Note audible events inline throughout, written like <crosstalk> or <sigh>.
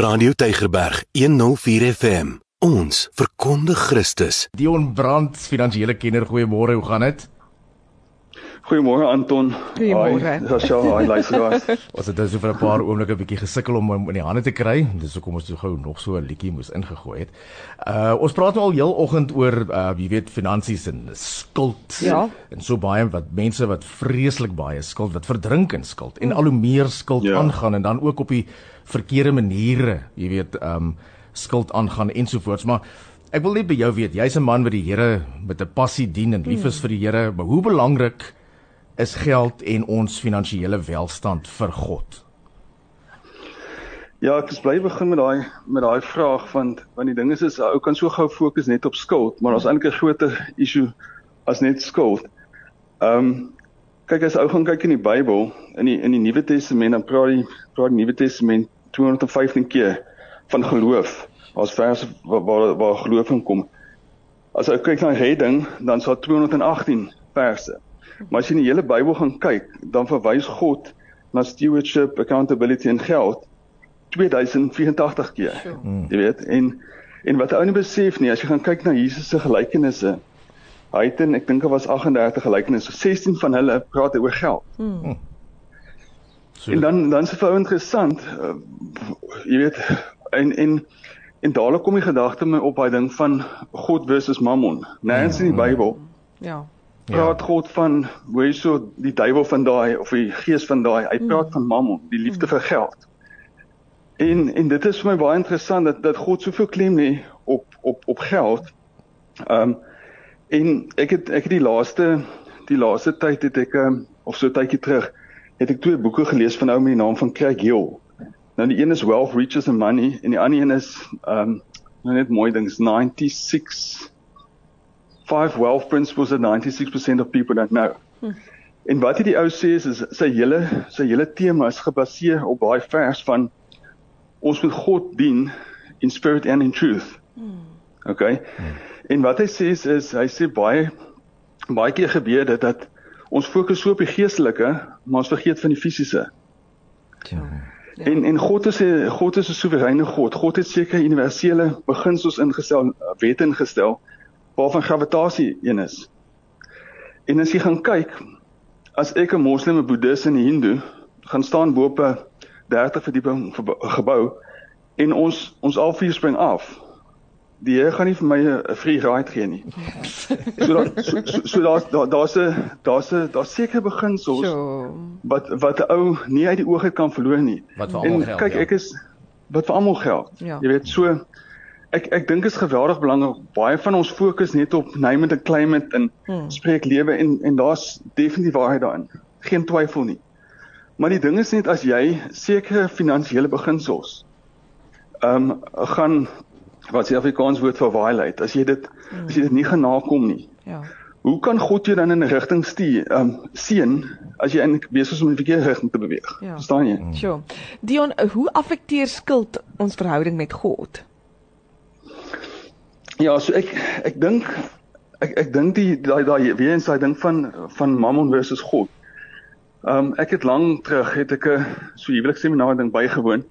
Radio Tygerberg 104 FM. Ons verkondig Christus. Dion Brand, finansiële kenner, goeiemôre, hoe gaan dit? Goeiemôre Anton. Goeiemôre. Ja, sjoe, hy luisteraars. Ons het dus vir 'n paar oomblikke 'n bietjie gesukkel om hom in die hande te kry. Dis hoekom ons so gou nog so 'n liedjie moes ingegooi het. Uh ons praat nou al heel oggend oor uh jy weet finansies en skuld Ja. en so baie wat mense wat vreeslik baie skuld wat verdrink in skuld en al hoe meer skuld Ja. aangaan en dan ook op die verkeerde maniere, jy weet, um skuld aangaan ensovoorts, maar ek wil net by jou weet, jy's 'n man wat die Here met 'n passie dien en lief is vir die Here, maar hoe belangrik is geld en ons finansiële welstand vir God? Ja, ek is bly begin met daai met daai vraag want want die ding is is ou kan so gou fokus net op skuld, maar daar's eintlik 'n groter issue as net skuld. Ehm um, kyk as ou gaan kyk in die Bybel, in die in die Nuwe Testament, dan praat die praat die Nuwe Testament 215 keer van geloof. Daar's verse waar waar, waar geloof in kom. As jy kyk na redding, dan sal 218 verse. Maar as jy in die hele Bybel gaan kyk, dan verwys God na stewardship, accountability en geld 2084 keer. Hmm. Jy weet, en en wat ou nie besef nie, as jy gaan kyk na Jesus se gelykenisse, hy het en ek dink daar was 38 gelykenisse, 16 van hulle praat oor geld. So, En dan dan is dit vir ou interessant, uh, jy weet, en en en dadelik kom die gedagte my op daai ding van God versus Mammon. Nêrens in die Bybel Ja. Praat God van hoe hy so die duiwel van daai of die gees van daai, hy praat van Mammon, die liefde vir geld. En en dit is vir my baie interessant dat dat God soveel klem lê op op op geld. Ehm um, en ek het ek het die laaste die laaste tyd het ek um, of so tydjie terug het ek twee boeke gelees van ou met die naam van Craig Hill. Nou die een is Wealth, Riches and Money en die ander een is ehm um, nou net mooi dings 96 five wealth principles that 96% of people don't know. Hmm. En wat hy die ou sê is, is sy hele sy hele tema is gebaseer op daai vers van ons moet God dien in spirit and in truth. Hmm. Okay. Hmm. En wat hy sê is, is hy sê baie baie keer gebeur dit dat ons fokus so op die geestelike, maar ons vergeet van die fisiese. Ja. Ja. En en God is 'n God is 'n soewereine God. God het sekere universele beginsels ingestel, wette ingestel waarvan gravitasie een is. En as jy gaan kyk, as ek 'n moslim, 'n boeddhis en 'n hindoe gaan staan bo op 'n 30 verdieping gebo- gebou en ons ons al vier spring af. Die Here gaan nie vir my 'n free ride gee nie. <laughs> So daar so, so, so daar's daar, daar's 'n daar's 'n daar's sekere beginsels So. wat wat 'n ou nie uit die oog uit kan verloor nie. Wat vir En almal geld, kyk, ja. ek is wat vir almal geld. Ja. Jy weet, so ek ek dink is geweldig belangrik. Baie van ons fokus net op name and climate en Hmm. spreek lewe en en daar's definitief waarheid daarin. Geen twyfel nie. Maar die ding is net as jy sekere finansiële beginsels ehm um, gaan wat se Afrikaans woord vir violate, as jy dit as jy dit nie gaan nakom nie. Ja. Hoe kan God jou dan in 'n rigting stuur, ehm um, seën as jy eintlik besig is om in die verkeerde rigting te beweeg? Ja. Verstaan jy? So. Dion, hoe affekteer skuld ons verhouding met God? Ja, so ek ek dink ek ek dink die daai daai weer eens daai ding van van Mammon versus God. Ehm um, ek het lank terug het ek 'n so huwelikseminar ding bygewoon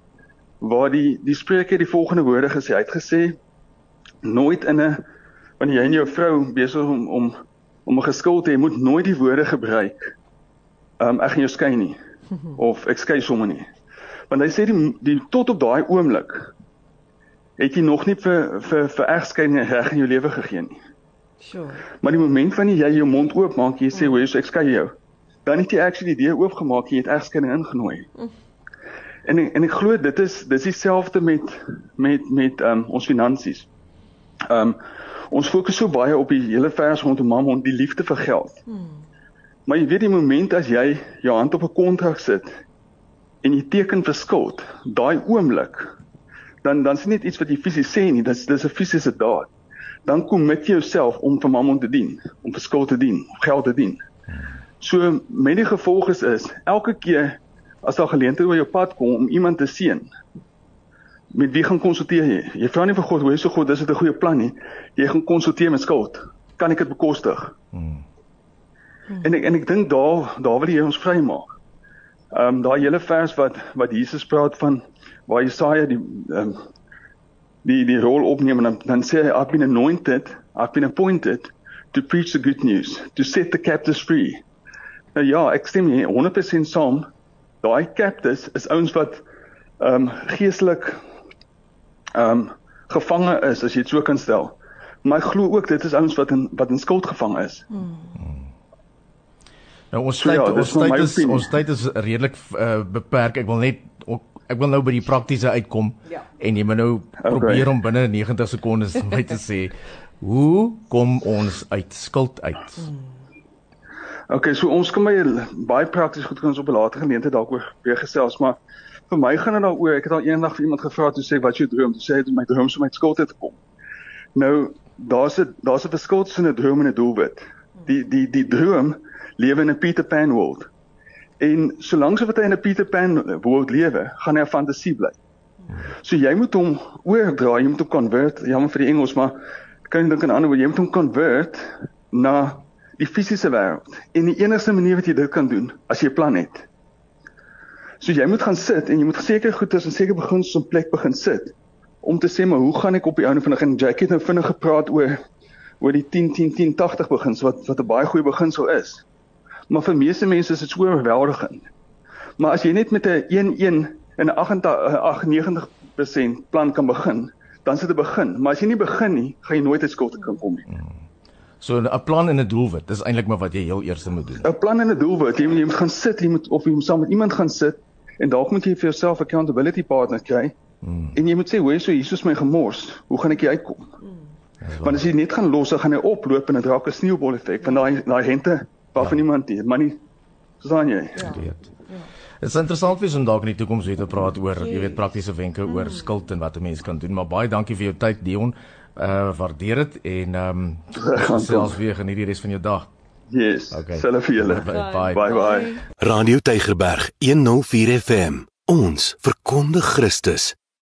waar die die spreker die volgende woorde gesê. Hy het gesê nooit in 'n wanneer jy en jou vrou besig om om om 'n geskil te hê, moet nooit die woorde gebruik. Ehm um, ek gaan jou skei nie of ek skei sommer nie. Want hy sê die die tot op daai oomblik het jy nog nie vir vir vir egskeiding reg in jou lewe gegee nie. So. Maar die oomblik wanneer jy jou mond oopmaak, jy sê, "Hoe is ek skei jou?" Dan het jy actually die deur oopgemaak en jy het egskeiding ingenooi. En ek, en ek glo dit is dis dieselfde met met met um, ons finansies. Um ons fokus so baie op die hele vers rondom mammon, die liefde vir geld. Maar jy weet die oomblik as jy jou hand op 'n kontrak sit en jy teken vir skuld, daai oomblik dan dan is dit net iets wat jy fisies sê nie, dis dis 'n fisiese daad. Dan commit jy jouself om vir mammon te dien, om vir skuld te dien, om geld te dien. So met die gevolg is is elke keer as daar geleenthede oor jou pad kom om iemand te seën, met wie gaan konsulteer jy? Jy vra nie vir God, hoe is so God, is dit 'n goeie plan nie. Jy gaan konsulteer met skuld. Kan ek dit bekostig? Hmm. En ek en ek dink daar daar wil jy ons vrymaak. Ehm um, daai hele vers wat wat Jesus praat van waar Jesaja die ehm um, die die rol opneem en dan, dan sê hy I've been anointed, I've been appointed to preach the good news, to set the captives free. Nou ja, ek stem hier 100% saam. Daai captives is ouens wat ehm um, geestelik ehm um, gevange is as jy dit so kan stel. Maar ek glo ook dit is ouens wat in wat in skuld gevang is. Hmm. Nou ons tyd so, ja, ons tyd is ons tyd is redelik uh, beperk. Ek wil net ek wil nou by die praktiese uitkom ja. en jy moet nou okay. probeer om binne 90 sekondes <laughs> my te sê hoe kom ons uit skuld uit? Hmm. Okay, so ons kan baie baie prakties goed kan ons op 'n later geleentheid dalk oor weer gesels, maar vir my gaan dit daaroor. Ek het al eendag vir iemand gevra toe sê wat jy droom, toe sê hy my droom is om uit skuld te kom. Nou, daar's 'n daar's 'n verskil tussen 'n droom en 'n doelwit. Die die die droom lewe in 'n Peter Pan wêreld. En solank so wat hy in 'n Peter Pan wêreld lewe, gaan hy 'n fantasie bly. So jy moet hom oordra, jy moet hom convert, jammer vir die Engels, maar kan jy dink aan 'n ander woord, jy moet hom convert na die fisiese wêreld. En die enigste manier wat jy dit kan doen, as jy 'n plan het, So jy moet gaan sit en jy moet seker goeders en seker beginsels op plek begin sit om te sê maar hoe gaan ek op die ouene vinnig en Jackie het nou vinnig gepraat oor oor die 10 10 10 80 beginsel wat wat 'n baie goeie beginsel is. Maar vir meeste mense is dit so oorweldigend. Maar as jy net met 'n 1 1 en 'n 98% plan kan begin, dan sit dit begin. Maar as jy nie begin nie, gaan jy nooit uit skuld kan kom nie. Hmm. So 'n plan en 'n doelwit, dis eintlik maar wat jy heel eers moet doen. 'n Plan en 'n doelwit, jy moet, jy moet gaan sit, jy moet of jy moet saam met iemand gaan sit En dalk moet jy vir jouself 'n accountability partner kry. Hmm. En jy moet sê, "Hoe is so Jesus my gemors? Hoe gaan ek hier uitkom?" Hmm. Want as jy net gaan los, dan gaan hy oploop en dit raak 'n sneeubol effek van daai daai rente waarvan ja. niemand weet, maar nie verstaan jy? Ja. Dit ja. is interessant ons om dalk in die toekoms weer te praat oor, jy weet, praktiese wenke mm. oor skuld en wat 'n mens kan doen, maar baie dankie vir jou tyd, Dion. Uh waardeer dit en ehm <laughs> um, selfs weer geniet die res van jou dag. Yes. Okay. Selfe vir julle. Bye bye. bye bye. Radio Tygerberg 104 FM. Ons verkondig Christus.